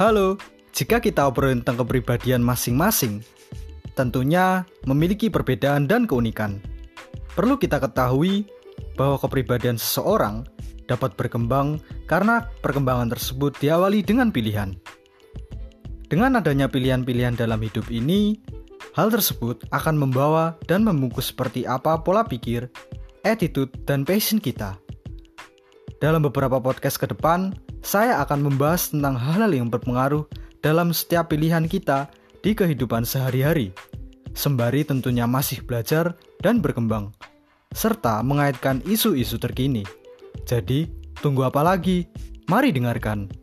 Halo, jika kita obrolin tentang kepribadian masing-masing, tentunya memiliki perbedaan dan keunikan. Perlu kita ketahui bahwa kepribadian seseorang dapat berkembang karena perkembangan tersebut diawali dengan pilihan. Dengan adanya pilihan-pilihan dalam hidup ini, hal tersebut akan membawa dan membungkus seperti apa pola pikir, attitude, dan passion kita. Dalam beberapa podcast ke depan, saya akan membahas tentang hal-hal yang berpengaruh dalam setiap pilihan kita di kehidupan sehari-hari, sembari tentunya masih belajar dan berkembang, serta mengaitkan isu-isu terkini. Jadi, tunggu apa lagi? Mari dengarkan.